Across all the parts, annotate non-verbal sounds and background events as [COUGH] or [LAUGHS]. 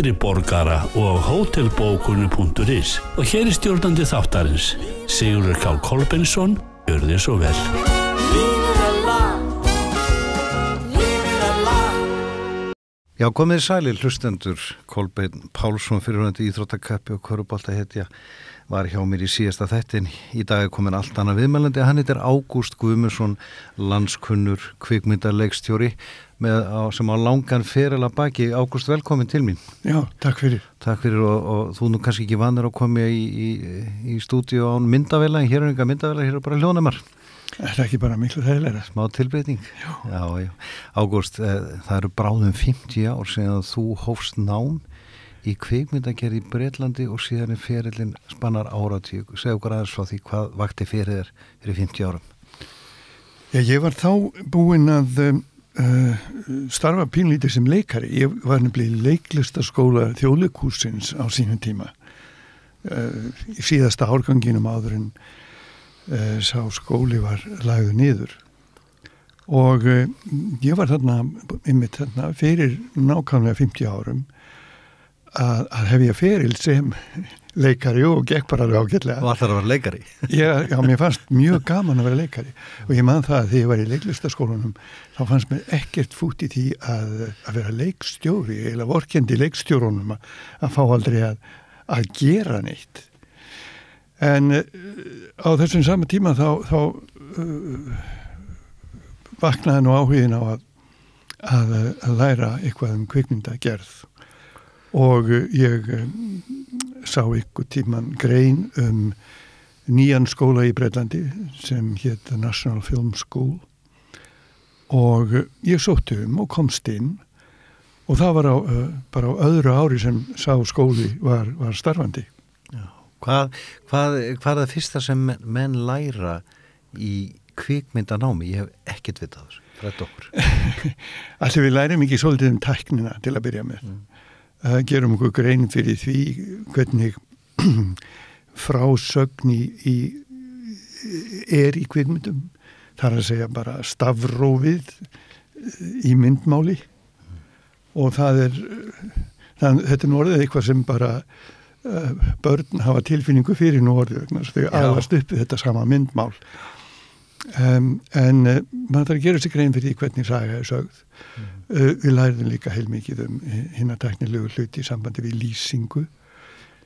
eldri borgara og hótelbókunu.is og hér er stjórnandi þáttarins Sigurður K. Kolbensson gjör þið svo vel. Já, komið sælir hlustendur. Kolbeinn Pálsson fyrirhundið Íþróttakappi og Körubolta hetja var hjá mér í síðasta þettin í dag er komin allt annað viðmælandi. Hann heitir Ágúst Guðmundsson landskunnur kvikmyndarleikstjóri með, á, sem á langan feril að baki Ágúst velkomin til mín Já, takk fyrir. Takk fyrir og, og þú nú kannski ekki vanir að koma í, í, í stúdíu án myndavela hér er enga myndavela, hér er bara hljónumar Er það ekki bara miklu þægilega? smá tilbreyting já. Já, já. Ágúst, eh, það eru bráðum 50 ár síðan þú hófst nám í kvikmyndagerð í Breitlandi og síðan er ferillin spannar áratík segja okkur aðeins frá því hvað vakti fyrir þér fyrir 50 árum Já, ég var þá búinn að um, uh, starfa pínlítið sem leikari. Ég var nefnilega í leiklistaskóla þjóðleikúsins á sínum tíma. Uh, í síðasta árganginum áður en uh, sá skóli var lagðu niður. Og ég var þarna, einmitt þarna, fyrir nákvæmlega 50 árum að, að hef ég feril sem leikari og gekk bara alveg ágætlega. og allar að vera leikari? [LAUGHS] Já, já, mér fannst mjög gaman að vera leikari. Og ég man það að þegar ég var í leiklistaskólanum þá fannst mér ekkert fút í því að, að vera leikstjóri eða vorkendi leikstjórunum að, að fá aldrei að, að gera neitt. En uh, á þessum sama tíma þá, þá uh, vaknaði nú áhugin á að, að að læra eitthvað um kvikmyndagerð. Og ég sá ykkur tíman grein um nýjan skóla í Breitlandi sem hétt National Film School og uh, ég sótti um og komst inn og það var á, uh, bara á öðru ári sem sá skóli var, var starfandi. hvað, hvað, hvað er það fyrsta sem menn, læra í kvikmyndanámi ég hef ekkert vitað þessu frætt okkur [LAUGHS] Allir við lærum ekki svolítið um tæknina til að byrja með. Mm. Gerum okkur grein fyrir því hvernig [CLEARS THROAT] frásögn í, í, er í kvikmyndum. Það er að segja bara stafrófið í myndmáli og það er, það, þetta er nú orðið eitthvað sem bara uh, börn hafa tilfinningu fyrir nú orðið að þau aðast upp við þetta sama myndmál. Um, en uh, maður þarf að gera sér grein fyrir hvernig saga er sögð. Uh, við læriðum líka heilmikið um hinn að teknilegu hluti í sambandi við lýsingu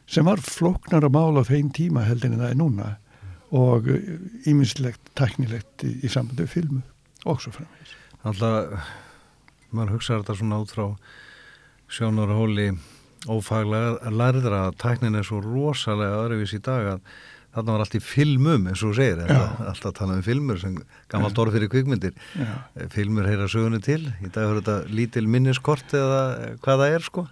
sem var flóknar að mála á þeim tíma heldur en það er núna og íminnslegt teknilegt í, í sambandi við filmu og svo framvegis. Alltaf, maður hugsaður þetta svona út frá sjónarhóli ófaglega lærðra að tæknin er svo rosalega öðruvís í dag að þarna var allt í filmum eins og þú segir, alltaf tala um filmur sem gammalt orð fyrir kvikmyndir Já. filmur heyra sögunni til í dag er þetta lítil minniskort eða hvað það er sko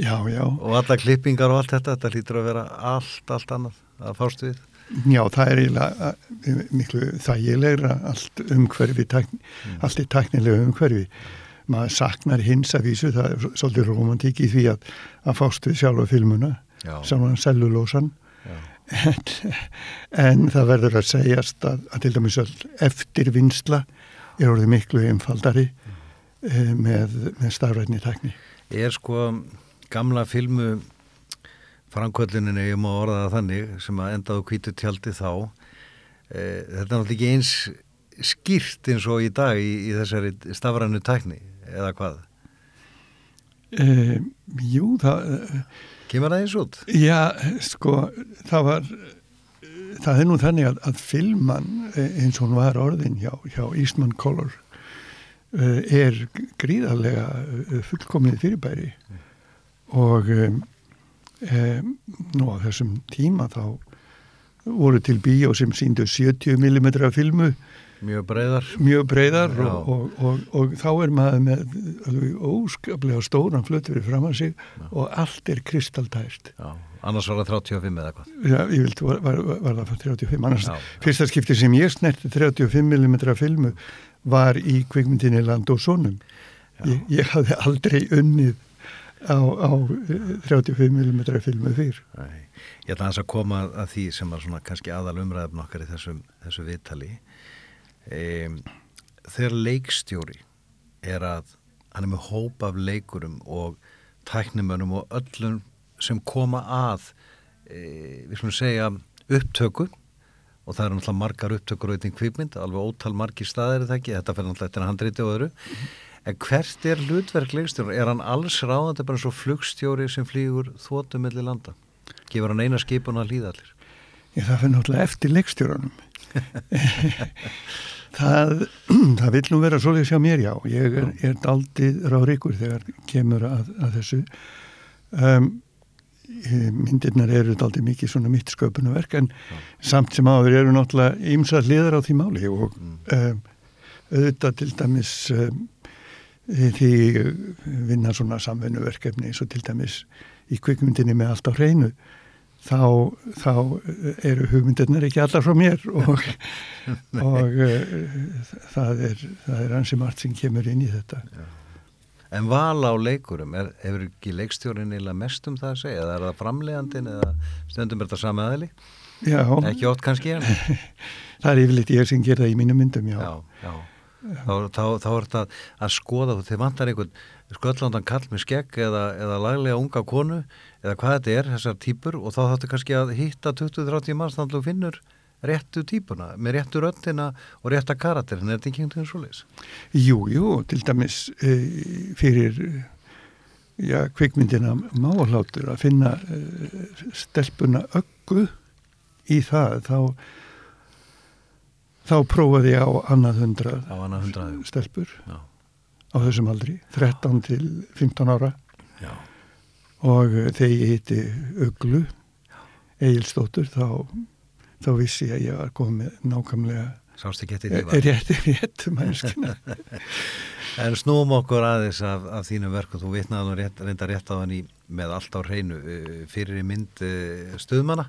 Já, já. og alla klippingar og allt þetta þetta lítur að vera allt, allt annað að fást við Já, það er eiginlega uh, miklu þægilegra allt umhverfi, tækni, allt í tæknilega umhverfi. Maður saknar hins að vísu, það er svolítið romantík í því að, að fást við sjálfa filmuna, Já. sjálfa cellulósan. Já. En, en það verður að segjast að, að til dæmis eftirvinnsla er orðið miklu einfaldari eh, með, með stafrætni tækni. er sko gamla filmu framkvölluninni, ég má orða það þannig sem að endaðu kvítu tjaldi þá e, þetta er náttúrulega ekki eins skýrt eins og í dag í, í þessari stafrænu tækni eða hvað Eh, jú, það... kemur það eins út? Já, sko, það var, það er nú þannig að, að filman eh, eins og hún var orðin hjá, hjá Eastman Color eh, er gríðarlega eh, fullkomið fyrirbæri og um, um, nú á þessum tíma þá voru til bíó sem síndu 70 mm filmu Mjög breyðar. mjög breyðar Já. og, og, og, og þá er maður með alveg óskaplega stóran flutt fyrir fram að sig og allt er kristaltært. Já, annars var það 35 eða hvað. Já, ég vildi, var, var, var það fyrir 35, annars Já, já. fyrsta skipti sem ég snerti 35 mm filmu var í kvikmyndinni Land og Sónum. Ég, ég hafði aldrei unnið á, á eh, 35 mm filmu fyrr. Nei. Ég ætla hans að koma að því sem var svona kannski aðal umræðum okkar í þessum, þessu viðtali. Um, þegar leikstjóri er að hann er með hóp af leikurum og tæknimönnum og öllum sem koma að e, við slumum segja upptöku og það eru náttúrulega margar upptökur auðvitað kvikmynd, alveg ótal margir staðir er það ekki, þetta fyrir náttúrulega eftir að handriti og öðru en hvert er hlutverk leikstjóri? Er hann alls ráðandi bara svo flugstjóri sem flýgur þóttum milli landa? Gefur hann eina skipun að líða allir? Ég, það fyrir náttúrulega eftir leikstjóranum. [LAUGHS] það, það vil nú vera svolítið sjá mér, já. Ég er, er daldið ráríkur þegar kemur að, að þessu. Um, myndirnar eru daldið mikið svona mitt sköpunverk en samt sem áður eru náttúrulega ymsað liðar á því máli og um, auðvitað til dæmis um, því vinna svona samfunnuverkefni eins og til dæmis í kvikmyndinni með allt á hreinu þá, þá eru hugmyndirnar ekki allar frá mér og, [LAUGHS] og uh, það er, það er ansi margt sem kemur inn í þetta. En val á leikurum, er, hefur ekki leikstjórin eða mest um það að segja? Eða er það framlegandin eða stundum er þetta sami aðli? Já, Ekki ótt kannski [LAUGHS] það er yfirleitt ég sem ger það í mínum myndum, já. Já, já. Þá, þá, þá er þetta að skoða, þeir vantar einhvern sköllándan kall með skegg eða, eða laglega unga konu eða hvað þetta er, þessar típur og þá þáttu kannski að hitta 20-30 manns þannig að þú finnur réttu típuna með réttu röndina og rétta karakterin, er þetta ekki einhvern veginn svo leis? Jú, jú, til dæmis e, fyrir já, kvikmyndina máhlátur að finna e, stelpuna öggu í það, þá þá prófaði ég á annað hundrað Á annað hundrað. stelpur Já, á þessum aldri, 13 til 15 ára já, og eh, þegar ég hitti Uglu Egilstóttur þá, þá vissi ég að ég var komið nákvæmlega ekki eftir er rétt, rétt [LAUGHS] En snúum okkur aðeins af, af þínum verkum, þú vitnaði nú rétt, reynda rétt á hann í með allt á hreinu uh, fyrir í mynd stuðmanna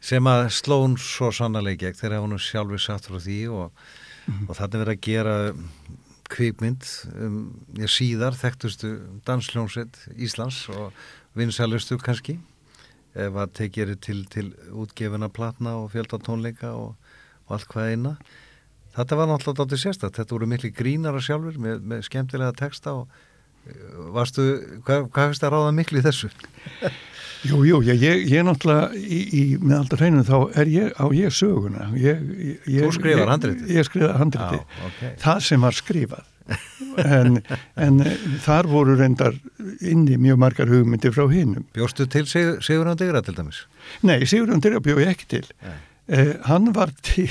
sem að slón svo sannarlega gegn þegar hún sjálfur satt frá því og, og þetta verið að gera kvikmynd um, ég síðar þekktustu dansljónsveit Íslands og vinsælustu kannski. Ef að tekið eru til, til útgefuna platna og fjölda tónleika og, og allt hvað eina. Þetta var náttúrulega dáttir sérstætt, þetta voru miklu grínara sjálfur með, með skemmtilega texta og uh, varstu, hvað, finnst það ráða miklu í þessu? [LAUGHS] Jú, jú, ég, ég, ég náttúrulega í, í, með alltaf hreinu þá er ég á ég söguna. Ég, ég, Þú skrifar handritið? Ég skrifa handriti Já, ok. það sem var skrifað. En, en eh, þar voru reyndar inni mjög margar hugmyndir frá hinnum Bjóstu til Sigur, Sigurðan Digra til dæmis? Nei, Sigurðan Dyrja bjóð ég ekki til. Eh, hann var til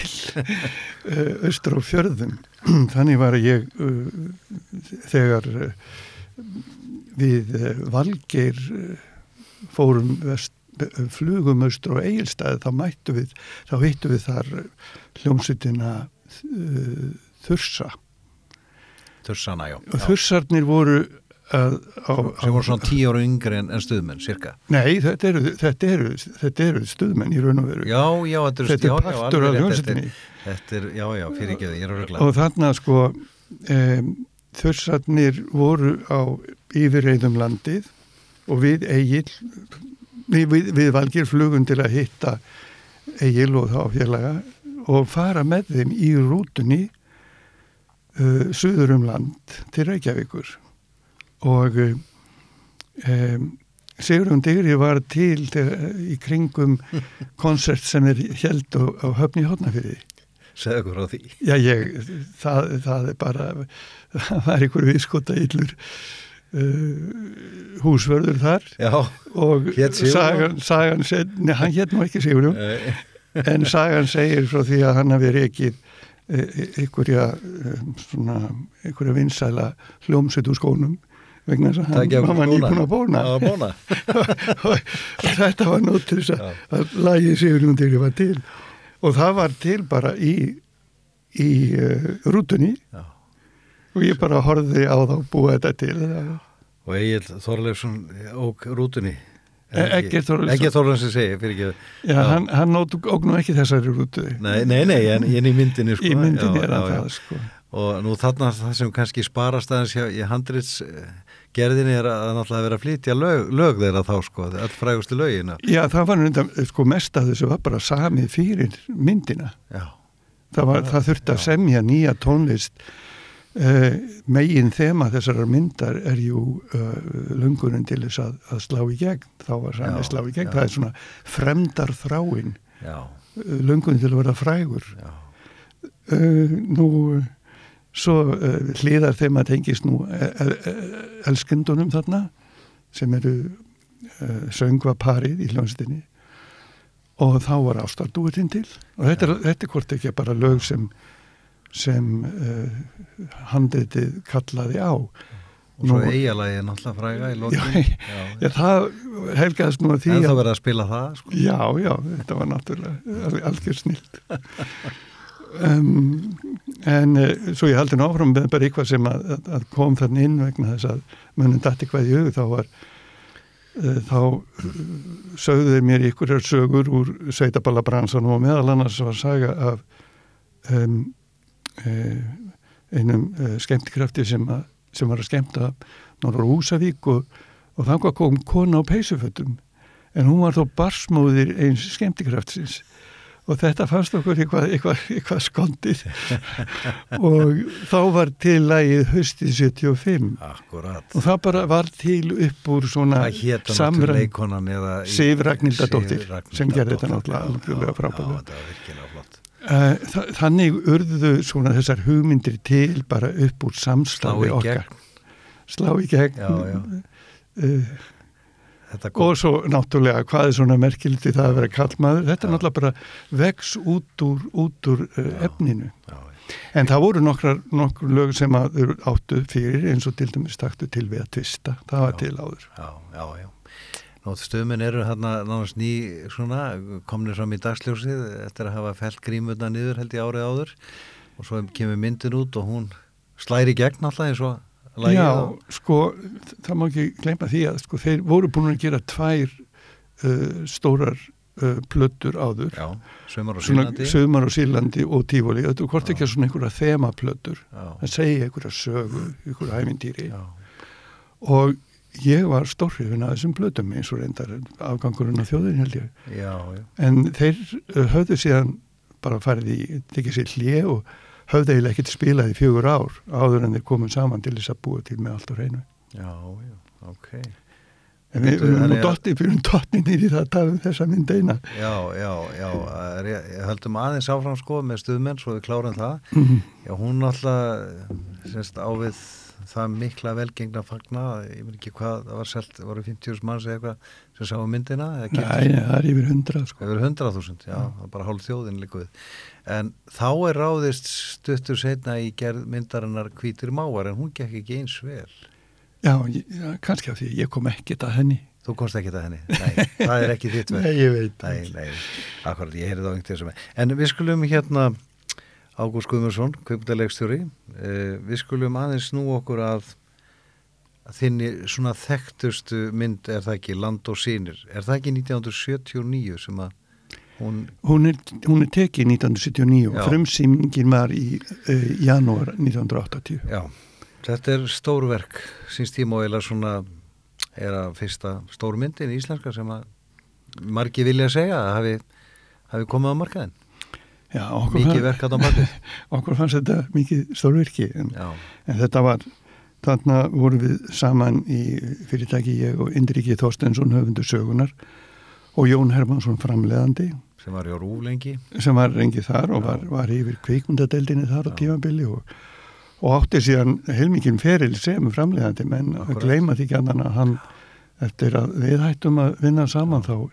[LAUGHS] eh, austur á fjörðum. [CLEARS THROAT] Þannig var ég uh, þegar uh, við uh, Valgeir fórum vest, uh, flugum austur á Egilstæði þá mættu við, þá hittu við þar uh, hljómsutina uh, Þursa Þursana, já. Þursarnir voru að, á, Sem voru svona tíu ára yngri en, en stuðmenn, cirka. Nei, þetta eru, þetta, eru, þetta eru stuðmenn í raun og veru Já, já, þetta Þetta er partur af rétt, hljómsveitinni. Þetta er, já, já, fyrir ekki ég er að rögla. og þarna sko um, þursarnir voru á yfirreiðum landið og við Egil við, við, við valgir flugum til að hitta Egil og þá félaga og fara með þeim í rútunni uh, suður um land til Reykjavíkur. Og um, Sigurðun Digri var til í kringum [LAUGHS] konsert sem er held á, á höfni hótnafyrði Segðu okkur frá því. Já, ég, það, það er bara, [LAUGHS] það var einhver viðskota yllur uh, húsvörður þar Já, og sagan, sagan seg, nei, hann hétt nú ekki Sigurjón, eh, [LAUGHS] en sagan segir frá því að hann hafi reikið eh, einhverja, eh, svona, einhverja vinsæla hljómsveit úr skónum vegna þess að hann, var nýbúin að bóna. Já, bóna. og, [LAUGHS] og þetta var nótt til þess að, að lagið Sigurjón Digri var til. Og það var til bara í í uh, rútunni. Já. Og ég bara horfði á þá búa þetta til Og Egil Þorleifsson óg rútunni. E- Eggert Þorleifsson. Segi, fyrir ekki. Já, hann, hann ógnum ekki þessari rútu Nei, nei, nei, en, en í myndinni sko. í myndinni Já, er hann já, já. það sko Og nú þarna það sem kannski sparast aðeins í handrits gerðinni er að náttúrulega vera að flytja lög, lög þeirra þá sko, öll frægustu lögina. Já, það var nefnda, sko, mest af þessu var bara samið fyrir myndina Já, það, var, það þurfti að semja nýja tónlist megin þema þessarar myndar er jú uh, löngunin til þess að, að slá í gegn. Þá var samið slá í gegn, já. það er svona fremdar þráin já, uh, löngunin til að vera frægur. Já, nú svo hliðar þeim að tengist nú elskendunum þarna sem eru söngvaparið í hljónstinni og þá var ástardúitinn til. Og þetta er, þetta er hvort ekki bara lög sem sem uh, handritið kallaði á og svo eigalagi náttúrulega fræga í já, lokin. já, það helgaðist nú að því En það að, verið að spila það sko. já, já, þetta var náttúrulega al- algjör snilt um, en uh, svo ég haldi nú áfram með bara eitthvað sem að, að, að kom þannig inn vegna þess að munum dætti hvað í hug þá var uh, þá sögðu þeir mér ykkur sögur úr sveitaballabransanum og meðal annars var saga af um, einum uh, skemmtikrafti sem, að, sem var að skemmta náttúrulega Húsavík og, og þá kom kona á peysufötum. En hún var þó barsmóðir eins skemmtikraftsins. Og þetta fannst okkur eitthvað, eitthvað, eitthvað skondið. [LAUGHS] Og þá var til lagið höstið 75 Akkurat. og það bara var til upp úr svona í- Sif Ragnhildardóttir, sem gerði þetta náttúrulega já, Þannig urðu svona þessar hugmyndir til bara upp úr í okkar. Slá í gegn. Já, já. Eh, kom. og svo náttúrulega hvað er svona merkilegt í það að vera kallmaður. Þetta er náttúrulega bara vex út úr, út úr uh, efninu. Já, já. En það voru nokkrar, nokkur lög sem að þau áttu fyrir eins og til dæmis taktu til við að tvista. Það var Já. til áður. Já, já, já. Nótt stöðminn eru hérna nánast ný svona, komnir fram í dagsljósið eftir að hafa fellt grímurna niður held ég árið áður og svo kemur myndin út og hún slæri gegn alltaf eins og lagið Já, á- sko, það má ekki gleyma því að sko, þeir voru búin að gera tvær uh, stórar uh, plötur áður. Já, sömur og Svona sínandi Sögumar og Sílandi og Tífóli. Þetta er hvort ekki svona einhverja þemaplötur. Það segja einhverja sögu, einhverja æmyndýri. já, Og ég var stórhrifin að þessum plötum eins og reyndar afgangurinn á þjóðin held ég. já, já, En þeir uh, höfðu síðan bara farið í, tekið sér hlje og höfðu eiginlega ekkert spilað í fjögur ár áður en þeir komum saman til þess að búa til með allt á hreinu. já, já, ok En við erum nú að- dotti, við erum dotti nýri það að tala um þessa mynd eina. Já, já, já, höldum aðeins áfram sko með stuðmenn svo við klárum það Mhm. Já, hún náttúrulega semst ávið það mikla velgengna fagna, ég veit ekki hvað það var selt, voru 50.000 manns eða eitthvað sem sáu myndina, Nei, það er yfir hundrað sko. Yfir 100.000, já, það er bara hálf þjóðin líkuð. En þá er ráðist stuttur setna í gerð myndarinnar hvítir mávar en hún gekk ekki eins vel. Já, ég- já, kannski af því ég kom ekkert að henni. Þú komst ekki að henni. Nei, það er ekki þitt verk. [LAUGHS] Nei, ég veit. Nei, nei, akkurat, ég heyrði það á einhvern sem er. En við skulum hérna, Ágúst Guðmursson, kveipundarlegstjóri, eh, við skulum aðeins snú okkur að, að þinni svona þekktustu mynd er það ekki, Land og sínir. Er það ekki 1979 sem að hún, Hún er, hún er tekið 1979 Já. og frumsýmingin var í uh, janúar 1980. já, þetta er stórverk, síns tíma og eða svona er að fyrsta stórmyndin í íslenska sem að margi vilja segja að hafi, hafi komið á markaðin. Já, Mikið fann, verk að á bakið. [LAUGHS] okkur fannst þetta mikið stórvirki en, en þetta var, þarna vorum við saman í fyrirtæki ég og Indriki Þorstensson höfundur sögunar og Jón Hermansson framleðandi sem var hjá Rúf lengi. sem var rengið þar og var, var yfir kveikmundadeldinni þar á tímabili og, og átti síðan heilmikinn feril sem framleiðandi menn að gleyma því að hann eftir að við hættum að vinna saman þá,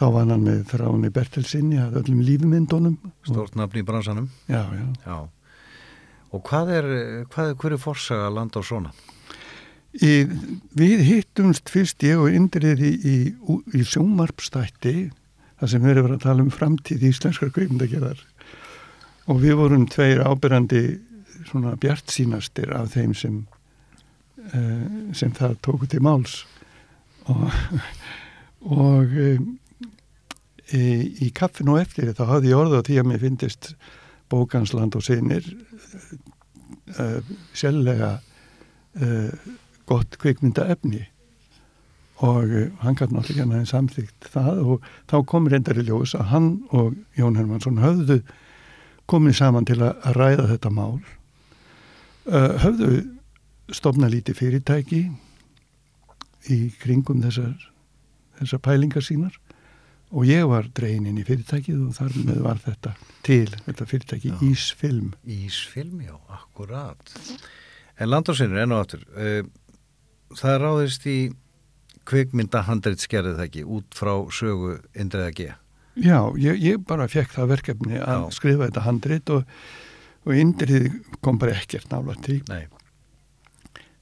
þá var hann með þráni Bertelsinni að öllum lífmyndunum Stórt nafn í bransanum. já, já. Já. Og hvað er, hvað, er forsaga land á svona? Í, við hittumst fyrst ég og Indrið í, í, í sjómarpstætti þar sem verið að tala um framtíð íslenskar kveimdagerðar og við vorum tveir ábyrrandi svona bjart sínastir af þeim sem uh, sem það tóku til máls og, [LAUGHS] og um, í, í kaffinu og eftir þá hafði ég orða á því að mér finnist bókansland og sinir uh, sjálflega uh, gott kvikmynda efni og hann gæti náttúrulega hann samþýgt það og þá kom reyndar í ljós að hann og Jón Hermansson höfðu komið saman til að, ræða þetta mál. Höfðu stofna lítið fyrirtæki í kringum þessar, þessar pælingar sínar og ég var dregin inn í fyrirtækið og þar með var þetta til, þetta fyrirtæki Já. Ísfilm. Ísfilm, já, akkurat. En landársinnur, enn og aftur, uh, það ráðist í kvikmynda handreitskerðið það ekki, út frá sögu Indriða G. Já, ég, ég bara fekk það verkefni að Já. skrifa þetta handrit og, og indrið kom bara ekkert nála til Nei,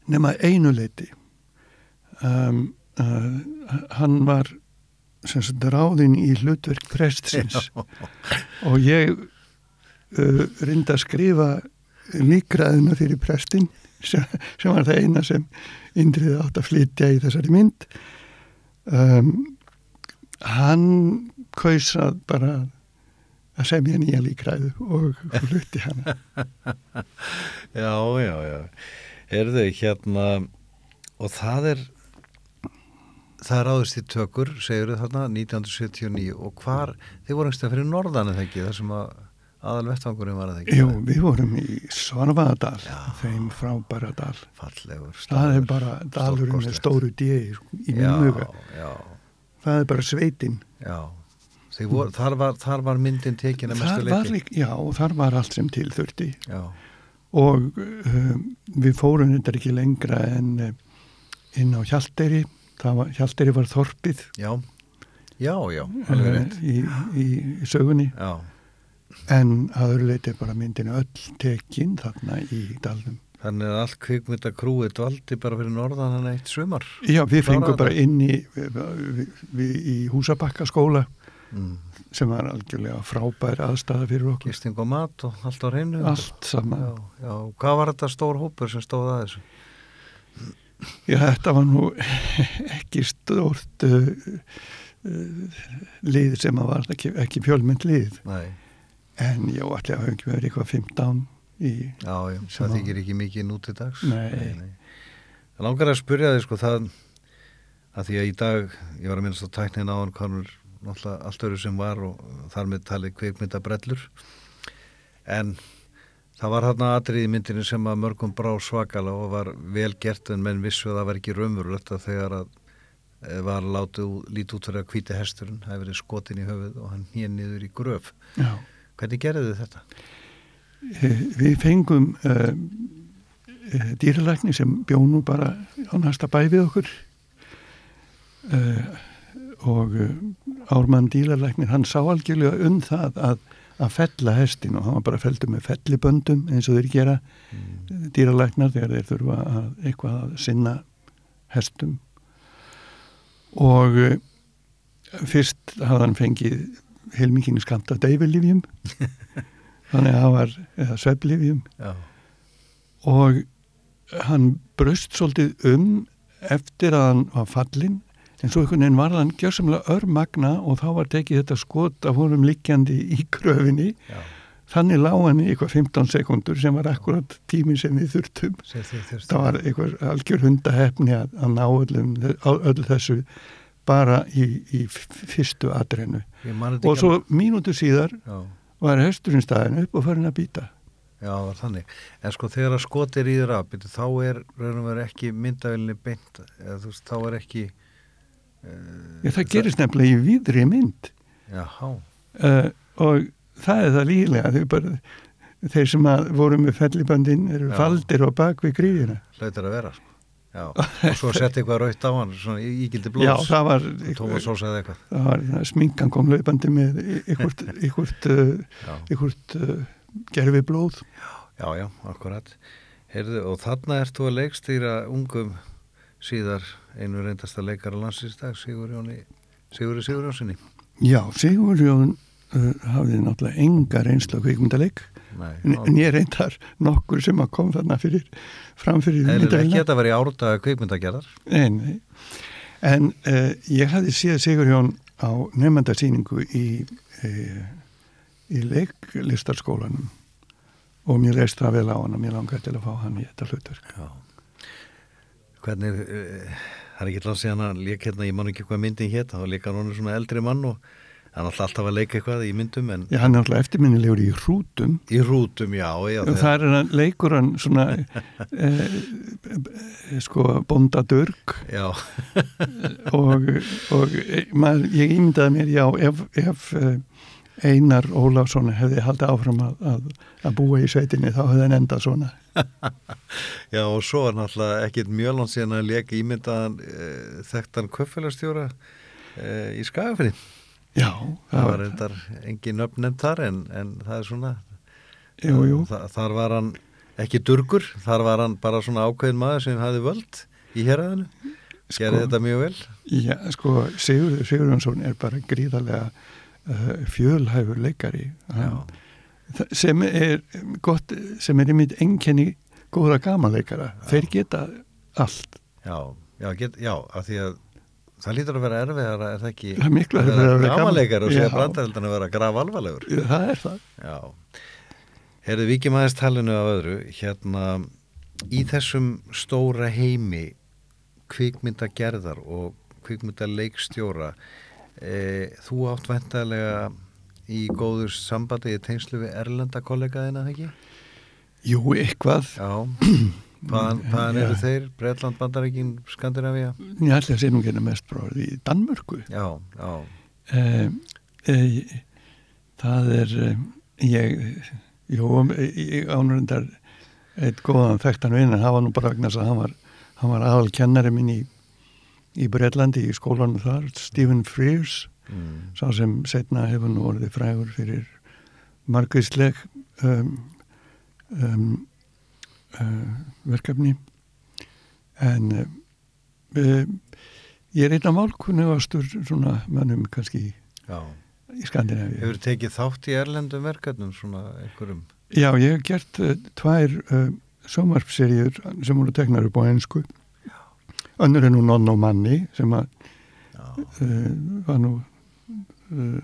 nema einu leiti. Um, uh, hann var sagt ráðinn í hlutverk prestsins. Og ég uh, reyndi að skrifa líkraðina fyrir prestin sem, sem var það eina sem Indriði átt að flytja í þessari mynd. Um, hann kaus að bara að semja nýja líkræðu og flutti hana. [LAUGHS] Já, já, já. Erðu hérna, og það er, það ráðist í tökur, segir þau þarna, 1979 og hvar, þið voru einhverstað fyrir norðan eða ekki, þar sem að aðal vettvangurinn var að ekki. Jú, við vorum í Svarfaðadal Já. þeim frábæra dal. Fallegur. það er bara dalurinn með stóru degi í Já, minn huga. já, það er bara sveitin. Já. Þið Vor, þar, var, þar var myndin tekin að mestu líka, já, þar var allt sem til þurfti. Já, og um, við fórum þetta ekki lengra en uh, inn á Hjalteri var, Hjalteri var þorpið já, já, já, í, í, í sögunni Já, en að öðru leiti er bara myndinu öll tekin þarna í dalnum þannig að allt kvikmynda krúið dvaldi bara fyrir norðan hann eitt sumar. Já, við fengum bara inn í, við, við, í Húsabakka skóla Mm. sem var algjörlega frábær aðstæða fyrir okkur. Gisting og mat og allt á reynu. Allt saman. Já, já, hvað var þetta stór hópur sem stóð að þessu? Já, þetta var nú ekki stórt uh, uh, lið sem að var ekki, ekki fjölmynd lið. Nei, En já, allir hafa ekki verið eitthvað 15 í, já, já, það að- þykir ekki mikið nú til dags. Nei. Það langar að spyrja þig sko það að því að í dag, ég var að minnast á tæknin á hann konur náttúrulega allt öru sem var og þar með talið kvikmynda brellur en það var þarna atrið í myndinu sem að mörgum brá svakala og var vel gert en menn vissu að það var ekki raumurulegt að þegar að eh, var látið lítið út fyrir að hvíti hesturinn, það hefði verið skotin í höfuð og hann hér niður í gröf. já, Hvernig gerðu þið þetta? Eh, við fengum uh, dýralækni sem bjónu bara á næsta bæ við okkur uh, og Ármann dýralæknir hann sá algjörlega um það að, að fella hestin og hann var bara feldur með felliböndum eins og þeir gera mm. dýralæknar þegar þeir þurfa að eitthvað að sinna hestum. Og uh, fyrst hafði hann fengið heilmikinu skamt af deyfilifjum [LAUGHS] þannig að það var eða sveflifjum Já, og hann braust svolítið um eftir að hann var fallinn en svo einhvern veginn var hann gjörsamlega örmagna og þá var tekið þetta skot af honum liggjandi í kröfinni já, þannig lág hann í eitthvað 15 sekundur sem var akkurat tími sem við þurftum. Það var eitthvað algjör hundahefni að, að ná öllum, öll þessu bara í, í fyrstu þetta og svo mínútu síðar Já. var hesturinn staðin upp og farin að býta Já, það var þannig. En sko þegar að skotir í þér að byrju, þá er raun og verið ekki myndavilni beint, eða þú veist, þá er ekki... Uh, Ég, það gerist nefnilega í víðri mynd uh, og það er það lílega þeir, bara, þeir sem voru með felliböndin eru Já. faldir og bak við gríðina hlautir að vera, sko. Já, og svo setti eitthvað raut á hann, svona ígildi blóðs. Já, það var, eitthvað. það var það, sminkan kom laupandi með ykkurt, ykkurt, [LAUGHS] Já, ykkurt uh, gerfi blóð já, já, akkurat. Heyrðu, og þarna ert þú að leikstýra ungum síðar einu reyndasta leikara landsins í dag, Sigur Jóni, Sigurði Sigur Jónssoni. Já, Sigur Jón uh, hafði náttúrulega enga reynslu á kvikmyndaleik en, en ég reyndar nokkur sem að kom þarna fyrir framfyrir myndavélina. þetta var í árdaga kvikmyndagerðar Nei, nei. En uh, ég hafði séð Sigurjón á nefndarsýningu í, uh, í leiklistarskólanum og mér leist það vel á hann og mér langaði til að fá hann í þetta hlutur. Já Hvernig, uh, það er ekki langt síðan að leika hérna, ég man ekki hvað myndin hétt þá leika hann svona eldri mann og hann alltaf alltaf að leika eitthvað í myndum en Já, hann er alltaf eftirminnilegur í hrútum. Í rútum, já, já og það er hann, leikur hann svona [LAUGHS] eh, eh, sko bóndadörg Já, og, og eh, maður, ég ímyndaði mér, já, ef, ef eh, Einar Ólafsson hefði haldið áfram að, að, að búa í sveitinni þá hefði hann endað svona. [LAUGHS] já og svo er náttúrulega ekkit mjög langt síðan að leika ímyndaðan uh, þekktan köffélagstjóra uh, í Skagafri Já, það var reyndar engin nöfnend þar en, en það er svona jú, jú. Þa, þar var hann ekki durgur þar var hann bara svona ákveðin maður sem hafði völd í héræðinu gerði þetta mjög vel Já, sko, Sigur, Sigurjónsson er bara gríðarlega uh, fjölhæfur leikari Hann- sem er gott, sem er einmitt enkenni góðra gamanleikara. Þeir geta allt. já, já, get, já, af því að það lítur að vera erfiðar er það ekki Það miklu að vera gamanleikar og segja Já. brandareldan að vera graf alvarlegur Það er það. Já, heyrðu við ekki maður talinu af öðru, hérna í þessum stóra heimi kvikmyndagerðar og kvikmyndaleikstjóra e, þú átt væntalega í góður sambandi í tengslu við erlenda kollegaðina, ekki? Jú, eitthvað. Já, hvaðan, hvaðan eru þeir? Breitland, Bandaríkin, Skandinavía? Ég ætla að segja nú genið mest bróð í Danmörku. Já, já, Eh, eh, það er, eh, ég, jú, ég ánurindar eitt góðan þekktan vinn, en það var nú bara vegna þess að hann var, hann var aðal kennari minn í, í Breitlandi í skólanum þar, Stephen Frears, mm, sá sem setna hefur nú orðið frægur fyrir margvísleg um, um, uh, verkefni. En uh, uh, ég er einn af málkunnugastur svona mönnum kannski já. í Skandinavíu. Hefur tekið þátt í erlendum verkefnum svona einhverjum? Já, ég hef gert uh, tvær uh, sjómarpseríur sem voru teknar upp á ennsku önnur er nú Nonn og Manni sem að uh, var nú uh,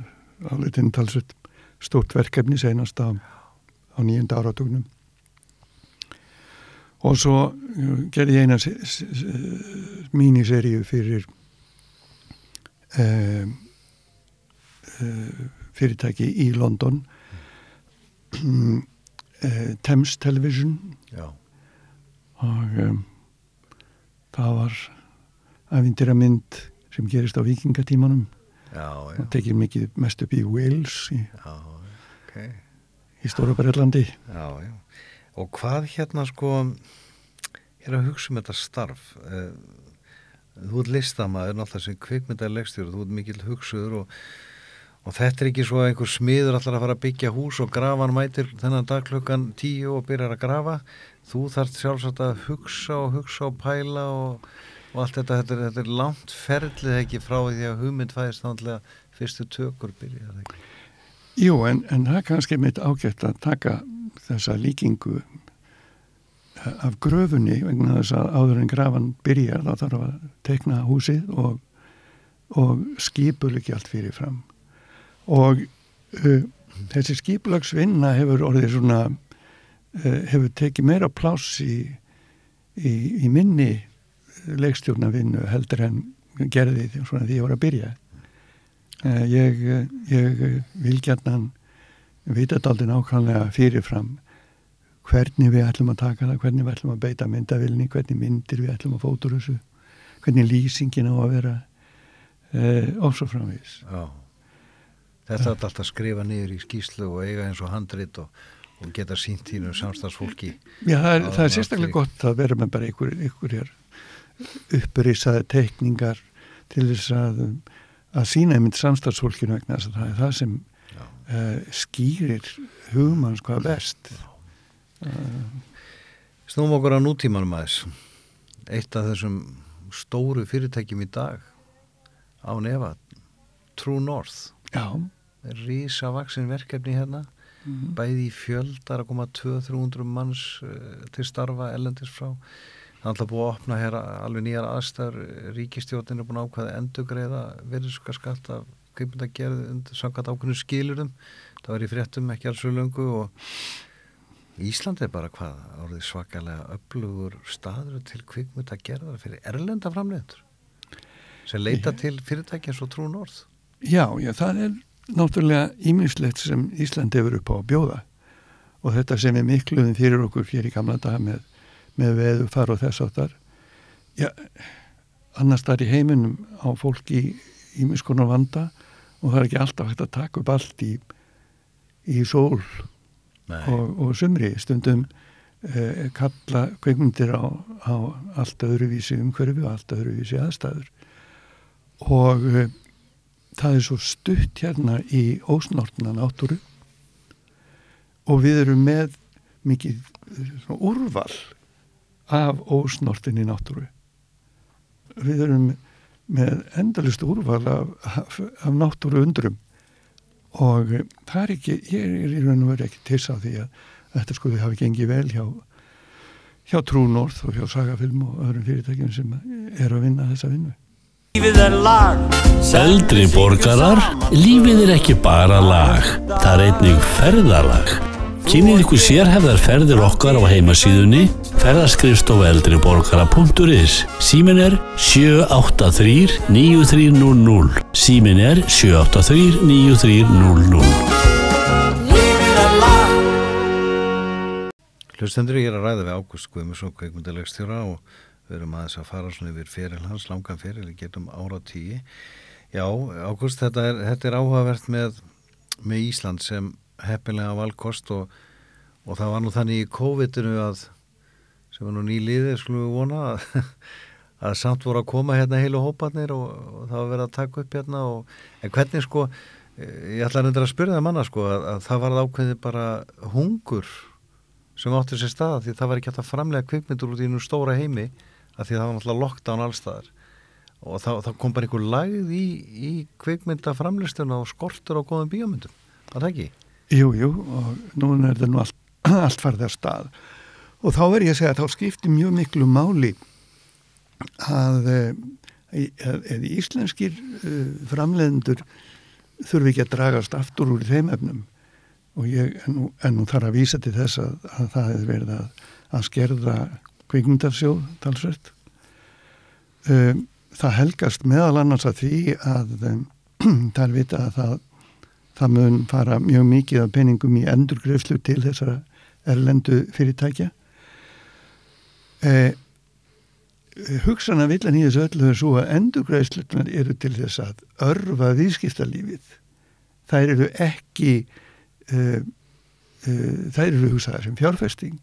áleitin talsveit stórt verkefni senast á, á nýjunda áratugnum. Og svo uh, gerði ég eina se- se- se- míniseríu fyrir uh, fyrirtæki í London. Uh, Thames Television. Já, og um, það var æfindira mynd sem gerist á vikingatímanum það tekir mikið mest upp í Wales í, já, ok. í Stóra Breitlandi Já, já. Og hvað hérna sko, ég er að hugsa um þetta starf. eh, Þú ert listamaður, náttúrulega sem kvikmyndarlegstjóri, þú ert mikill hugsuður og, og þetta er ekki svo að einhver smiður allar að fara að byggja hús og grafan mætir þennan dag klukkan tíu og byrjar að grafa. Þú þarft sjálfsagt að hugsa og hugsa og pæla og, og allt þetta, þetta er, þetta er langt ferlið ekki frá því að hugmynd fæðist þannig fyrstu tökur byrja það ekki. Jú, en, en það er kannski mitt ágætt að taka þessa líkingu eh, af gröfunni vegna þess að áður en grafan byrjar þá þarf að tekna húsið og, og skipul ekki allt fyrir fram og uh, þessi skipulagsvinna hefur orðið svona hefur tekið meira pláss í, í, í minni leikstjórnavinnu heldur en gerði því svona því ég var að byrja Eh, ég, ég vil gætnan vita daldinn ákvæmlega fyrirfram hvernig við ætlum að taka það, hvernig við ætlum að beita myndavilni, hvernig myndir við ætlum að fótur þessu, hvernig lýsingin á að vera eh. Já. Þetta er alltaf að skrifa niður í skýslu og eiga eins og handrit og, og geta sínt þínu samstagsfólki. Já, það er, það er sérstaklega gott að vera með bara einhver, einhverjar upprisaði teikningar til þess að, að sína einmitt samstagsfólkinu vegna þess að það er það sem uh, skýrir hugmanns hvað best. Snúum okkur á nútímanum aðeins. Eitt af þessum stóru fyrirtækjum í dag á nefa, True North. Já, rísavaksin verkefni hérna bæði í fjöldar að koma 200-300 manns uh, til starfa ellendis frá. Það er alltaf búið að opna hér alveg nýjar aðstæður. Ríkistjórnin er búin að ákvaða endugreiða virðiskaskatt af kveipmyndagerð undir samkvæmt ákveðinu skilurum það var í fréttum ekki alls svo löngu og Ísland er bara hvað orðið svakalega öflugur staður til kveipmyndagerðar fyrir erlenda framleitur sem leita til fyrirtækja svo trún orð Já, já, það er náttúrulega ímislegt sem Ísland hefur upp á að bjóða. Og þetta sem er mikluðum fyrir okkur fyrir gamla daga með, með veðu far og þess áttar já, annars þar í heiminum á fólk í ímiskonar vanda og það er ekki alltaf hægt að taka upp allt í, í sól og, og sumri. Stundum eh, kalla kveikmyndir á, á allt öðruvísi umhverfi og allt öðruvísi aðstæður. Og eh, það er svo stutt hérna í ósnortna náttúru og við erum með mikið úrval af ósnortinni náttúru við erum með endalist úrval af, af, af náttúru undrum og það er ekki, ég er í raun og veru ekki til á því að þetta sko við hafi gengið vel hjá, hjá Trúnorð og hjá Sagafilm og öðrum fyrirtækjum sem eru að vinna þessa vinnu. Lífið er lag. Eldri borgarar, lífið er ekki bara lag, það er einnig ferðalag. Kynnið ykkur sérhefðar ferðir okkar á heimasíðunni ferðaskrifstofa eldriborgara.is Símin er 783 9300 Símin er 783 9300 Lífið er lag. Hlustendur ég er að ræða við Ágúst Guðmusson kveikmyndalegstjóra og við erum aðeins að fara svona yfir feril hans, langan feril, við getum ára tíu. Já, Ágúst, þetta er, þetta er áhugavert með, með Ísland sem heppilega valkost og, og það var nú þannig í COVID-inu að sem var nú nýliðið, skulum við vona að, [LAUGHS] að samt voru að koma hérna heilu hóparnir og, og það var verið að taka upp hérna og, en hvernig sko eh, ég ætla að reynda að spyrja það manna sko að, að það var ákveðið bara hungur sem átti sér stað því það var ekki að framlega kvikmyndur út í nú stóra heimi að því það var náttúrulega lockdown allstaðar og þá, þá kom bara einhver lagð í, í kvikmyndaframlistuna og skortur á góðum bíómyndum, var það ekki? Jú, jú, og núna er þetta nú allt, [CLEARS THROAT] allt farið að stað. Og þá verð ég að segja að þá skipti mjög miklu máli að eða íslenskir uh, framleiðendur þurfi ekki að dragast aftur úr þeim efnum. Og ég en nú, en nú þarf að vísa til þess að, að það hefur verið að, að skerða kvikmyndarsjóð talsvert. Um, það helgast meðal annars að því að um, [CLEARS THROAT] það er vita að það, það mun fara mjög mikið af peningum í endurgrefslu til þessara erlendu fyrirtækja. Eh, hugsana villan í þessu öllu er svo að endurgræslunar eru til þess að örfa viðskiptalífið. Þær eru ekki uh, uh, þær eru hugsaðar sem fjárfesting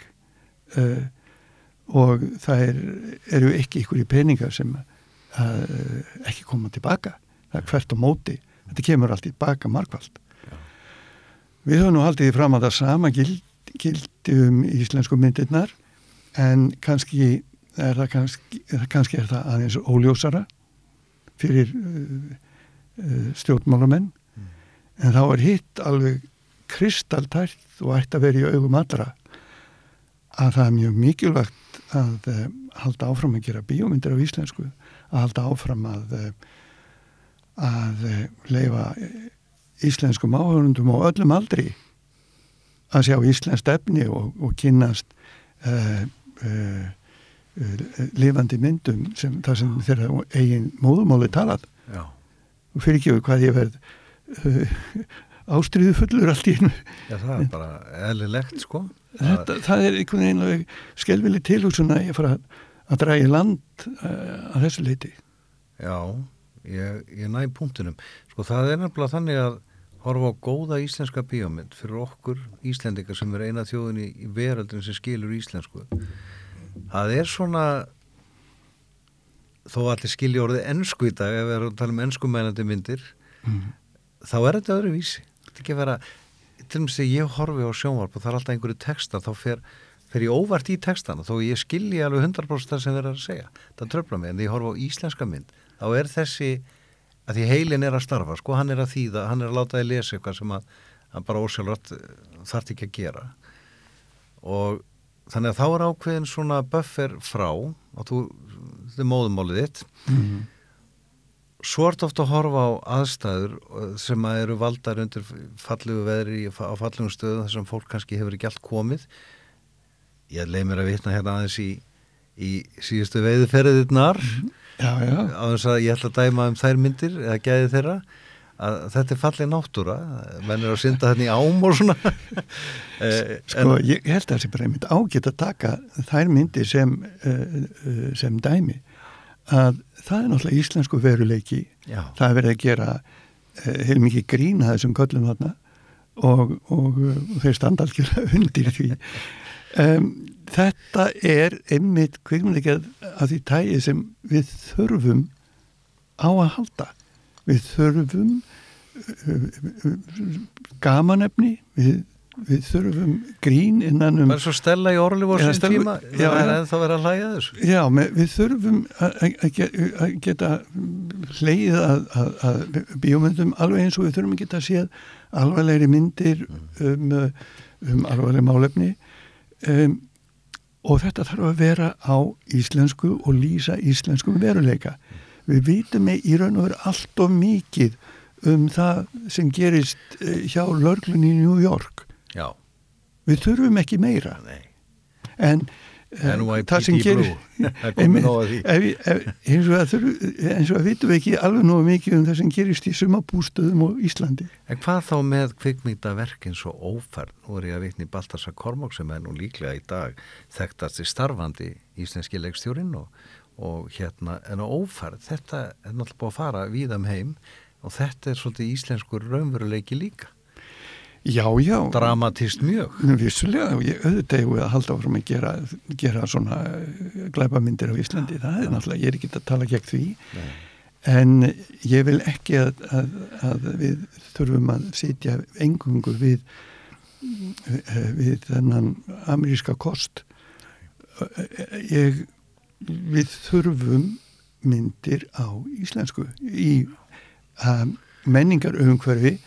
og þær eru ekki ykkur í peningar sem ekki koma tilbaka. Það er hvert á móti. Þetta kemur allt tilbaka markvald við höfum nú haldið fram að það sama gild, gildi um íslensku myndirnar en kannski er það kannski, kannski er það aðeins óljósara fyrir uh, uh, stjórnmálamenn. Mm. en þá er hitt alveg kristaltært og ætti að vera í augum allra að það er mjög mikilvægt að uh, halda áfram að gera bíómyndir á íslensku að halda áfram að að leifa íslenskum áhörundum og öllum aldri að sjá íslensk efni og, og kynast uh, uh, lifandi myndum sem það sem þeirra eigin móðumáli talað. Já. og fyrir ekki hvað ég verð ástriðu fullur allt í hennu Já, það er bara eðlilegt sko Þetta, það er einhvern veginn alveg skelvili tilhúsuna að ég fara að, draga í land uh, að þessu leiti Já, ég, ég næ punktinum. Sko það er nefnilega þannig að horfa á góða íslenska bíómynd fyrir okkur Íslendingar sem er eina þjóðin í, veraldin sem skilur íslensku. Það er svona þó allir skilja orðið ennsku í dag ef við erum að tala um ennskumælandi myndir mm. þá er þetta öðru vísi þetta er ekki að vera til og með því ég horfi á sjónvarp og það er alltaf einhverju texta þá fer, fer ég óvart í textana þó ég skilji alveg 100% það sem þeir eru að segja. Það tröfla mig en því ég horfi á íslenska mynd þá er þessi að því heilin er að starfa, sko, hann er að þýða, hann er að láta þið lesa eitthvað sem að hann bara ósjálfrátt þarf ekki að gera. Og þannig að þá er ákveðin svona buffer frá og þú, þetta er móðumálið þitt. Mhm. Svo ert ofta að horfa á aðstæður uh, sem að eru valdar undir fallegu veðri á fallegum stöðum þar sem fólk kannski hefur ekki allt komið. Ég leið mér að vitna hérna aðeins í, í síðustu veiðferðirnar Já, já, á þess að ég ætla að dæma um þær myndir eða gæði þeirra. Að þetta er falleg náttúra. Menn er að synda þarna í ám og svona. [LAUGHS] Eh, sko, ég held að það sé bara einmitt ágætt að taka þær myndir sem, uh, uh, sem dæmi að það er náttúrulega íslensku veruleiki. Já. það er verið að gera uh, heil mikið grína þessum köllum þarna og, og, uh, þeir standa algjörlega [LAUGHS] undir því. Um, þetta er einmitt kvikmyndigjað af því tægi sem við þurfum á að halda. Við þurfum uh, gamanefni við, við þurfum grín innan um bara svo stella í orli voru sem Stella- tíma já, það er ennþá verið að hlæja þessu Já, með, við þurfum að, að, ge- að geta hleyið að, að, að bíómyndum alveg eins og við þurfum að geta séð alvarlegri myndir um, um alvarleg málefni um, og þetta þarf að vera á íslensku og lýsa íslenskum veruleika. Við vitum í raun og veru allt of mikið um það sem gerist eh, hjá lörglunni í New York. Já, Við þurfum ekki meira. nei En eh, það sem gerir [LAUGHS] er við- eins og að vitum við ekki alveg nógu mikið um það sem gerist í sumabústöðum og Íslandi En hvað þá með kvikmyndaverk eins og ófærd? Nú er ég að vitni Baltasar Kormák sem er nú líklega í dag þekktast í starfandi íslenski leikstjórin og, og hérna en á ófærd, þetta er náttúrulega búið að fara víðam heim og þetta er svolítið íslenskur raunveruleiki líka. Já, já, Dramatist mjög. vissulega ég auðvitað ég að halda áfram að gera, gera svona eh, glæpamyndir á Íslandi, það er náttúrulega, ég er ekki að tala gegn því. Nei. en ég vil ekki að, að, að við þurfum að sitja engungu við eh, við þennan ameríska kost. Ég við þurfum myndir á íslensku í um, menningar umhverfi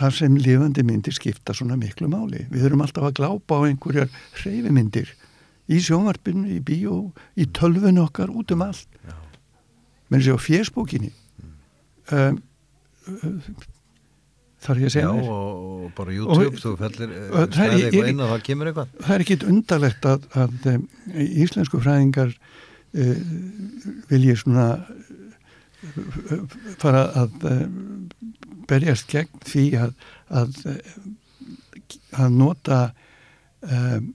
þar sem lifandi myndir skipta svona miklu máli. Við þurfum alltaf að glápa á einhverjar hreyfimyndir í sjónvarpinu, í bíó, í tölvun okkar, út um allt. Já. menn sér á fjersbókinni um, þarf ég að Já, segja þér og, og bara YouTube, Og- þú fellir og það er- stæði ég- eitthvað inn og það kemur eitthvað. það er ekkit undarlegt að, að um, íslensku fræðingar uh, vilji svona fara að uh, berjast gegn því að að, að nota um,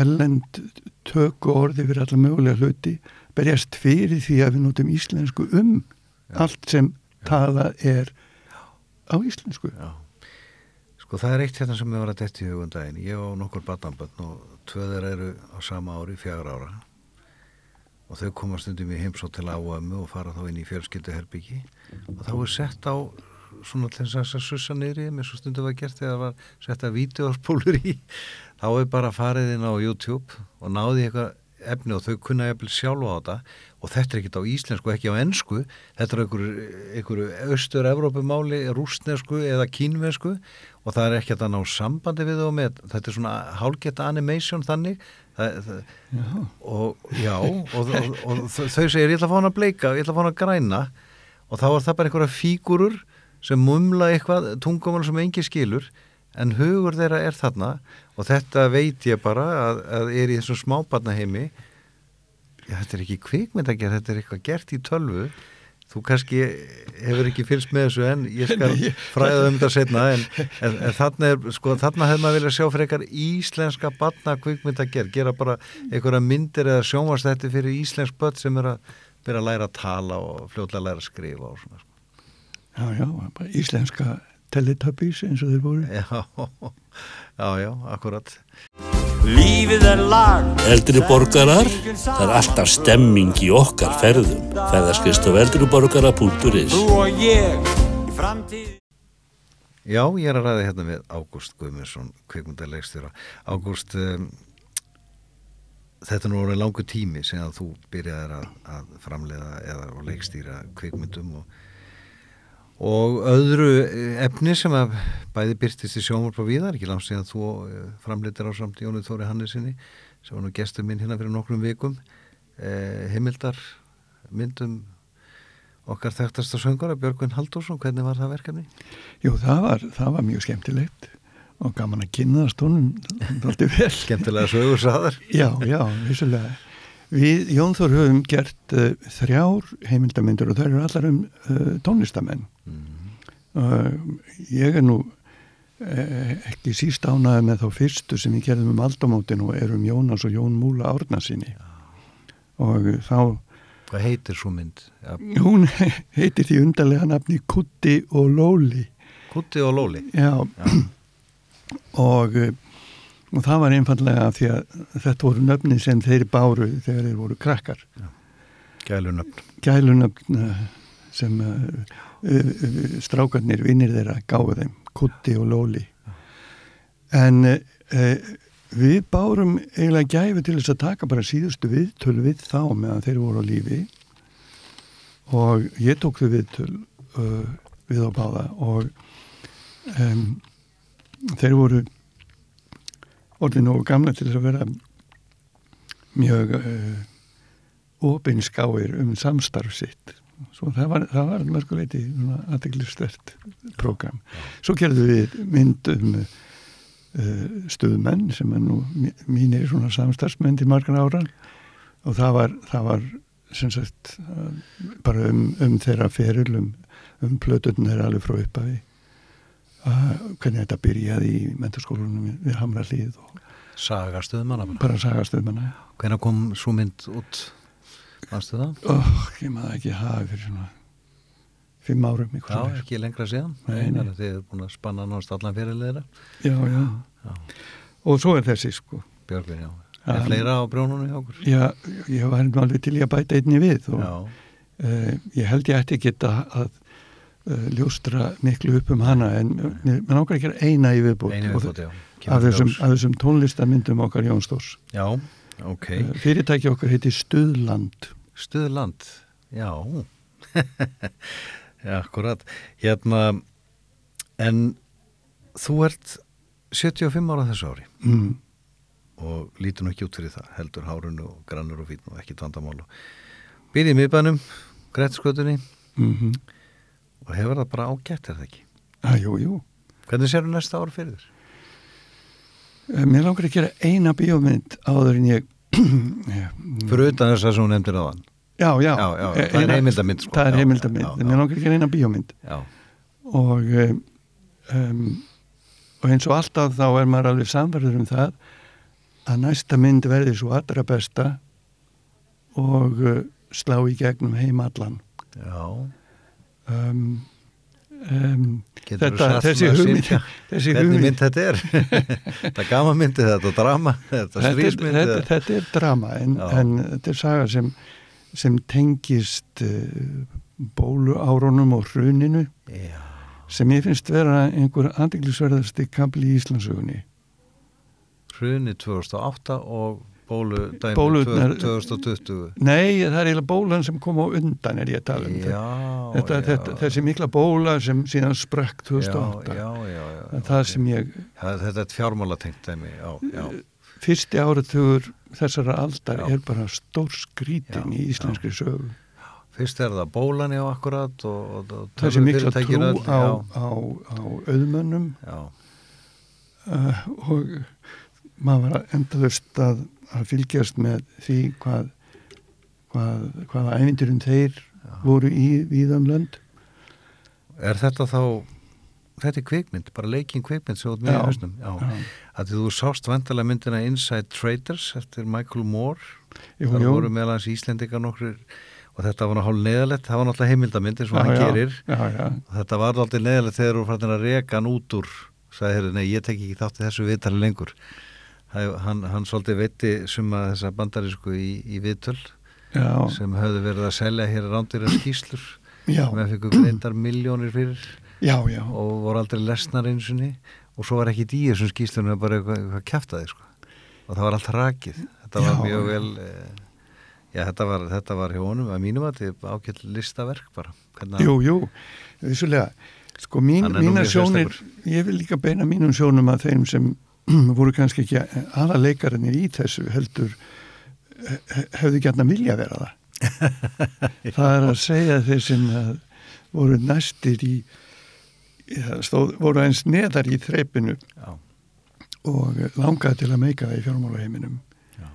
erlend töku orði fyrir alla mögulega hluti berjast fyrir því að við notum íslensku um allt sem talað er á íslensku. Já. Sko það er eitt hérna sem við var að detti í hugundaginn. Ég og nokkur batnambötn og tvöður eru á sama ári, fjagur ára. Og þau koma stundum í heimsótt til áömmu og fara þá inn í fjölskylduherbyggi og þá er sett á svona til þess að sussa niðri eins og stundum var gert þegar var sett að vídeospólur í þá er bara farið inn á YouTube og náði eitthvað efni og þau kunna eftir sjálfa á þetta. Og þetta er ekkert á íslensku, ekki á ennsku þetta er einhverju, austur-Evrópumáli, rústnesku eða kínvesku og það er ekkert að ná sambandi við og með, þetta er svona hálgett animation þannig. Það, það, Já. og já og, og, og þau segir ég ætla að fá hann að bleika ég ætla að fá hann að græna og þá er það bara einhverja fígurur sem mumla eitthvað tungumál sem engi skilur en hugur þeirra er þarna. Og þetta veit ég bara að, að er í þessum smábarnaheimi. Þetta er ekki kvikmynd að gera þetta er eitthvað gert í tölvu. Þú kannski hefur ekki fylgst með þessu en ég skal [LAUGHS] fræða um þetta setna en, en, en þarna, er, sko, þarna hefur maður viljað sjá frekar íslenska barna kvikmynd að gera gera bara einhverja myndir eða sjónvastætti fyrir íslensk börn sem er að byrja að læra að tala og fljóðlega að læra að skrifa og svona sko. Já, já, bara íslenska Teletubbies eins og þeir voru. já, [LAUGHS] já, já, akkurat Lífið er lag Eldri borgarar, það er alltaf stemming í okkar ferðum. Ferðarskist á eldriborgara.is Þú og ég í framtíð Já, ég er að ræða hérna með Ágúst Guðmundsson, kvikmyndarleikstjóra. Ágúst, um, þetta er nú orðið langu tími sem þú byrjaðir að, að framleiða eða leikstýra kvikmyndum og og öðru eh, efni sem að bæði byrtist í sjónvarp og viðar, ekki langt síðan þú eh, framleitir á samt Jónu Þóri Hannesinni sem var nú gestur minn hérna fyrir nokkrum vikum eh, heimildar myndum okkar þekktasta söngara Björgvin Halldórsson, hvernig var það verkefni? Jú, það var, það var mjög skemmtilegt og gaman að kynnaðast honum alltaf vel. Skemmtilega sögur saðar. Já, já, vissulega. Við Jón Þór höfum gert uh, þrjár heimildamindur og það eru allar um uh, tónlistamenn. Mm. Uh, ég er nú ekki síst ánaði með þá fyrstu sem við gerðum um aldamótin og erum Jónas og Jón Múla Árnarsinni. Og uh, þá Hvað heitir svo mynd? Ja. Hún [LAUGHS] heitir því undarlega nafni Kutti og Lóli. Kutti og Lóli? Já, Já. Og, og það var einfallega því að þetta voru nöfni sem þeir báru þegar þeir voru krakkar. Gælunöfn. Gælunöfn sem uh, uh, strákarnir vinnir þeirra gáðu þeim, Kutti og Lóli. En uh, við bárum eiginlega gæfi til þess að taka bara síðustu viðtölu við þá meðan þeir voru á lífi og ég tók þau viðtöl uh, við á báða og um, þeir voru orðið nógu gamla til þess að vera mjög uh, opinskáir um samstarf sitt. Svo það var, var mörguleiti aðeglistert program svo gerðu við mynd um uh, stuðmenn sem er nú mínir svona samstarfsmenn til margar ára. Og það var, það var sem sagt bara um, um þeirra feril um, um plötunum þeirra alveg frá uppafi hvernig þetta byrjaði í menturskólunum við Hamrallíð Sagastuðmanna bara. Sagastuðmanna hvernig kom svo mynd út? Varstu það? Oh, ég maður ekki hafi fyrir svona fimm árum Já, ekki lengra síðan. Nei, þið er búin að spanna náttúrulega allan fyrirleira já, já, já. Og svo er þessi sko. Björgvin, já. Er um, fleira á brjónunum hjá okkur? Já, ég var alveg til ég að bæta einni við og uh, ég held ég ætti ekki að, að uh, ljóstra miklu upp um hana en mér nákvæmlega ekki er eina í viðbútt Af þessum, þessum tónlistamindum okkar Jónsdórs Já, ok. Uh, Fyrirtæki okkar heiti Stuðland. Stuðland, já. [LAUGHS] Já, akkurat. Hérna en þú ert 75 ára þessu ári. Mm. Og lítur nú ekki út fyrir það heldur hárun og grannur og fítn og ekki vandamál byrjið í miðbænum greiðskötunni mm -hmm. Og hefur það bara ágætt er það ekki? Ah, jú, jú. Hvernig séru næsta ár fyrir þér? Mér langar að gera eina bíómynd áður en ég [CLEARS THROAT] Fyrir utan þess að svo nefndir hann Já, já, já, já það er heimildamind sko. Það er heimildamind, mér langar að gera eina bíómynd. Já. Og um, og eins og alltaf þá er maður alveg samverður um það að næsta mynd verði svo allra besta og slá í gegnum heimallan Já um, um, þetta, þessi hugmynd [LAUGHS] þessi hugmynd mynd þetta er? [LAUGHS] Þetta gama myndi þetta drama þetta strísmyndi þetta, þetta, þetta er drama en, en þetta er saga sem sem tengist uh, bólu árunum og hruninu Já. sem ég finnst vera einhver andeglisverðasti kapli í Íslandsögunni hruni 2008 og bólu dæmi 2020 Nei, það er eiginlega bólan sem kom á undan er ég að tala um já, þetta, já. Þetta, þessi mikla bóla sem síðan sprakk 2008 já, það það sem ég Þetta er fjármála tengt dæmi Fyrsti áratugur þessara aldar er bara stór skrítin í íslenskri sögu. Fyrst er það bólan já akkurat og, og, og þessi mikla trú á, á, á auðmönnum. Uh, og maður var endalust að, að fylgjast með því hvað, hvað hvaða ævindurum þeir Já. voru í víðan lönd. Er þetta þá þetta er kveikmynd, bara leikin kveikmynd svo með höstum, já, já. að þú sást vantilega myndina Inside Traders eftir Michael Moore. Jú, þar jú. voru meðal hans íslendingar nokkur og þetta var náttúrulega neðalett, það var náttúrulega heimildamyndir sem hann gerir. Og þetta var náttúrulega neðalett þegar þú fannst að reka hann út úr sagði, herri, nei, ég tek ekki þátt í þessu viðtali lengur hann, hann svolítið veitti suma þessa bandarísku í, í viðtöl Já. sem höfðu verið að selja hér rándir að skýslur með fyrir greindar miljónir fyrir Já, já. og voru aldrei lesnar einsunni og svo var ekki í þessum skýslunum bara eitthvað, eitthvað kæftæði sko. og það var allt rakið þetta var mjög vel eh, Já, þetta var, þetta var hjá honum að mínum að þetta er ágætt listaverk bara. Hvernig Jú, jú, vissulega. Sko mín, mína sjónir, ég vil líka beina mínum sjónum að þeim sem [CLEARS THROAT] voru kannski ekki aða leikarinnir í þessu heldur he- he- hefðu gætna vilja vera það. [LAUGHS] það er að segja þeir sem að voru næstir í, stóð, voru eins neðar í þreipinu Já, og langaði til að meika það í fjármálaheiminum. Já.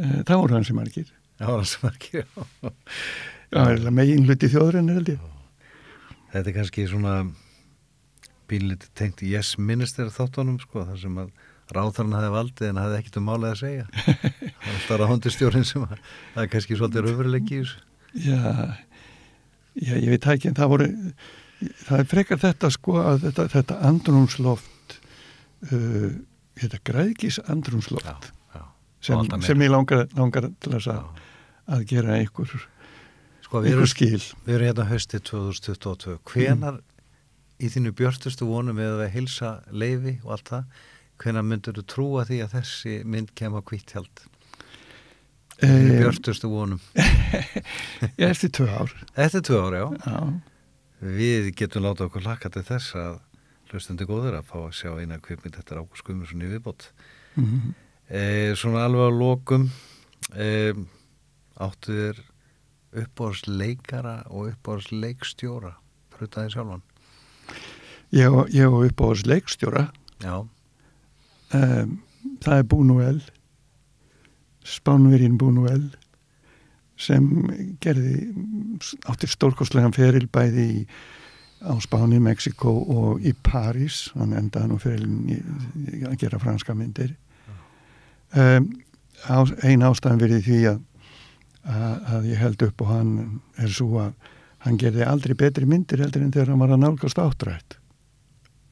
Eh, Það voru hansi margir. það það sem ekki. Það er megin hluti þjóðurinn held ég. Þetta er kannski svona pínlítið tengt Yes Minister þáttunum sko, þar sem að ráþarinn hafi valdið en hafi ekkert um málið að segja. það var alltaf rándistjórin sem að, það er kannski svolítið raunveruleiki í þessu. Já, já, ég veit ekki en það voru, það er frekar þetta sko að þetta, þetta andrumsloft uh, þetta græðgis andrumsloft já. sem, alltaf meira. sem ég langar, langar til að, að gera einhver, Sko, einhver skil við erum hérna haustið 2022. Hvenar í þínu björtustu vonum við að hilsa leifi og allt það, hvenar myndur þú trúa því að þessi mynd kemur á kvítt held? Í e, björtustu vonum. [LAUGHS] eftir tvö ár er tvö ári, já. já, Við getum látað okkur laka til þess að hlustundi góður að fá að sjá eina kvikmynd þetta er Guðmundsson í viðbót. mm, E, svona alveg á lokum e, áttu þér uppáðs leikara og uppáðs leikstjóra prutaði sjálfan. Ég, ég og upp á þess leikstjóra um, það er Búnuel Spánverinn Búnuel sem gerði átti stórkostlegan feril bæði í, á Spáni, Mexiko og í París, hann endaði nú ferilin að gera franska myndir. Um, á, ein ástæðan verið því að, að, að ég held upp og hann er svo að hann gerði aldrei betri myndir heldur en þegar hann var að nálgast áttrætt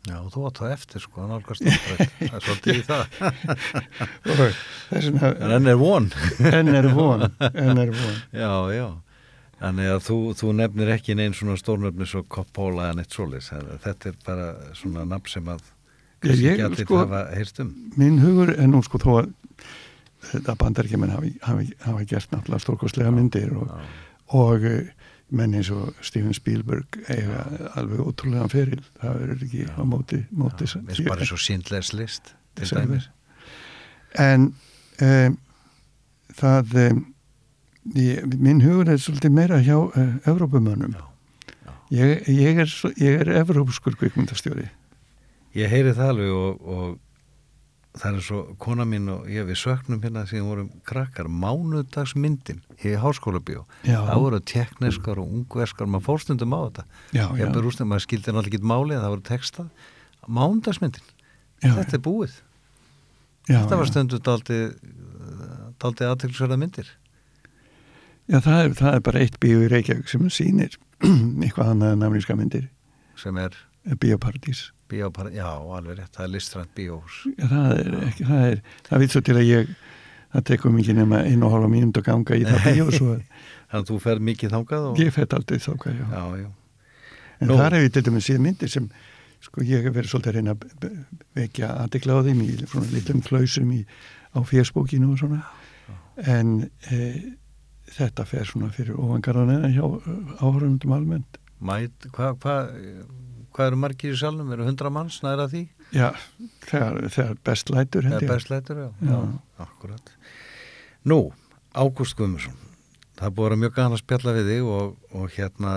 já, þú átt það eftir sko, nálgast áttrætt, [LAUGHS] það er svolítið í það. [LAUGHS] og þess vegna En enn er von. [LAUGHS] enn er von, enn er von Já, já. Þannig að þú, þú nefnir ekki neinn svona stórnöfni svo Coppola en eitt svolis. Þetta er bara svona nafn sem að ég, ekki allir sko- hafa heyrt um. minn hugur er nú sko þó að þetta bandaríkjumenn hafi, hafi, hafi gert náttúrulega stórkostlega myndir og, Já. og eh, menn eins og Steven Spielberg eiga alveg ótrúlega feril. Það er ekki á móti, móti Já, Mér er bara svo síndlegs list til dæmis. en um, það um, ég, minn hugur er svolítið meira hjá uh, Evrópumönnum. Já, já. ég, ég er, er evrópskur kvikmyndastjóri. Ég heyri það alveg og, og það er svo kona mín og ég við söknum hérna sem vorum krakkar mánudagsmyndin í háskóla bíó. Það voru tekneskar og ungverskar, maður fórstundum á þetta. já, Ég já, rústum, maður skildi náttúrulega ekki máli en það voru textað. Mánudagsmyndin, já, þetta er búið. já, þetta var stundu daldi, daldi aðtilsverða myndir. Já, það er, það er bara eitt bíó í Reykjavík sem sýnir [CLEARS THROAT] eitthvað annað en ameríska myndir, sem er bíópartís. Bíópar, já, alveg rétt, það er listrænt bíóhús. Já, það er ekki, það er, það vil svo til að ég, það tekur mikið nema einu og hálfa mínúnd að ganga í það bíó, svo að [LAUGHS] Þannig að þú fer mikið þangað og... ég fætt aldrei þá hvað, já. Já, já. En Nú- þar hef ég til dæmis síðan myndir sem, sko, ég hef verið svolítið að reyna að vekja aðdekla á þeim í svona litlum klausum í, á fjersbókinu og svona. En e, þetta fer svona fyrir ofangarðan hjá áhörumundum almennt. Mæt, hvað hva, hva eru margir í salnum? Eru hundra manns næra því? Já, þegar, þegar best lætur held Eða ég. best lætur, já. Já. akkurat. Nú, Ágúst Guðmundsson, það er búið að vera mjög gana að spjalla við þig og, og hérna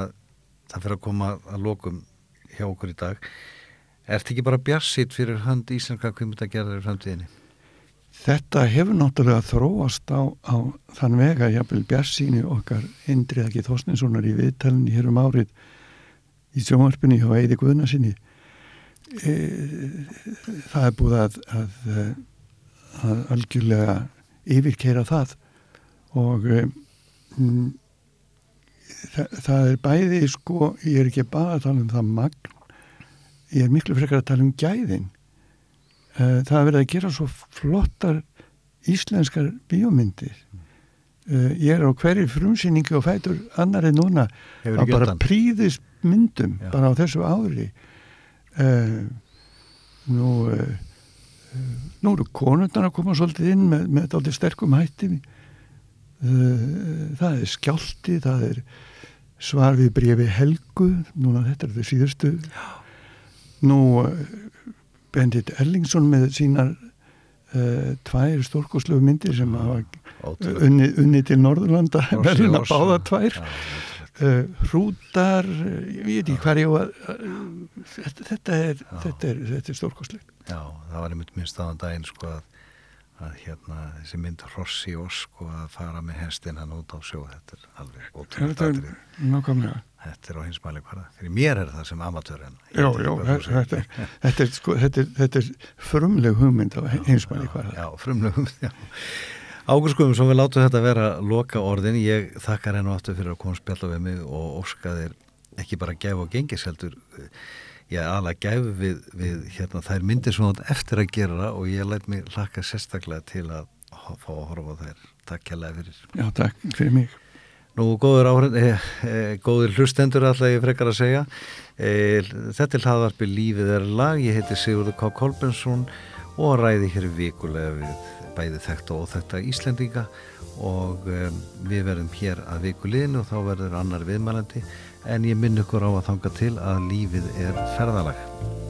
það fyrir að koma að lokum hjá okkur í dag. Ert ekki bara bjarsýtt fyrir hönd íslenska kvimita gerðar í framtíðinni? Þetta hefur náttúrulega þróast á, á þann vega jafnvel bjarsíni okkar Indrið ekki Þorstinssonar í viðtalinu hér um árið í sjónvarpinu hjá Eidi Guðnarsinni. E, það er búið að, að, að algjörlega yfirkeira það og e, mm, það, það er bæði sko, ég er ekki bara að tala um það magn, ég er miklu frekar að tala um gæðin Eh, það er verið að gera svo flottar íslenskar bíómyndir Eh, ég er á hverju frumsýningu og fætur annari núna Hefur að bara príðist myndum Já. bara á þessu ári. Uh, nú uh, nú eru konundar að koma svolítið inn með, með dálítið sterkum hætti. Uh, það er skjálti, það er svar við brefi Helgu, núna þetta er það síðustu. Nú eh, Bendit Erlingsson með sínar uh, tvær stórkoslegu myndir sem hafa Ótrúlega. unni, unni til Norðurlanda, verðin að báða tvær. Uh, hrútar, ég veit ekki hvað ég var, uh, þetta, er, er, er stórkoslegt. Já, það var einmitt minnst aðan daginn sko að, að hérna þessi mynd Rossi og sko að fara með hestin hann út á sjó þetta er alveg ótrúlega Þetta þetta er á hins mæli hvaða fyrir mér er það sem amatörinn Já, já, þetta, [LAUGHS] þetta, sko, þetta, er, er frumleg hugmynd á heimsmæli hvað Já, frumlegum já. Ágúst Guðmundsson, við látum þetta vera loka orðin, ég þakkar hennu aftur fyrir að koma að spjalla við mig og óska þér ekki bara gæf og gengisheldur ég aðalega gæf við, við hérna, þær myndir sem þú eftir að gera og ég læt mig hlakka sérstaklega til að fá að horfa þær takk kjærlega fyrir Já, takk fyrir mig. Nú, góður, áhrend, eh, eh, góður hlustendur alltaf ég frekar að segja. Eh, þetta er hlaðvarpi Lífið er lag. Ég heiti Sigurður K. Kolbensson og ræði hér vikulega við bæði þekta og óþekta Íslendinga og um, við verðum hér að vikuleginu og þá verður annar viðmælandi en ég minn ykkur á að þanga til að lífið er ferðalag.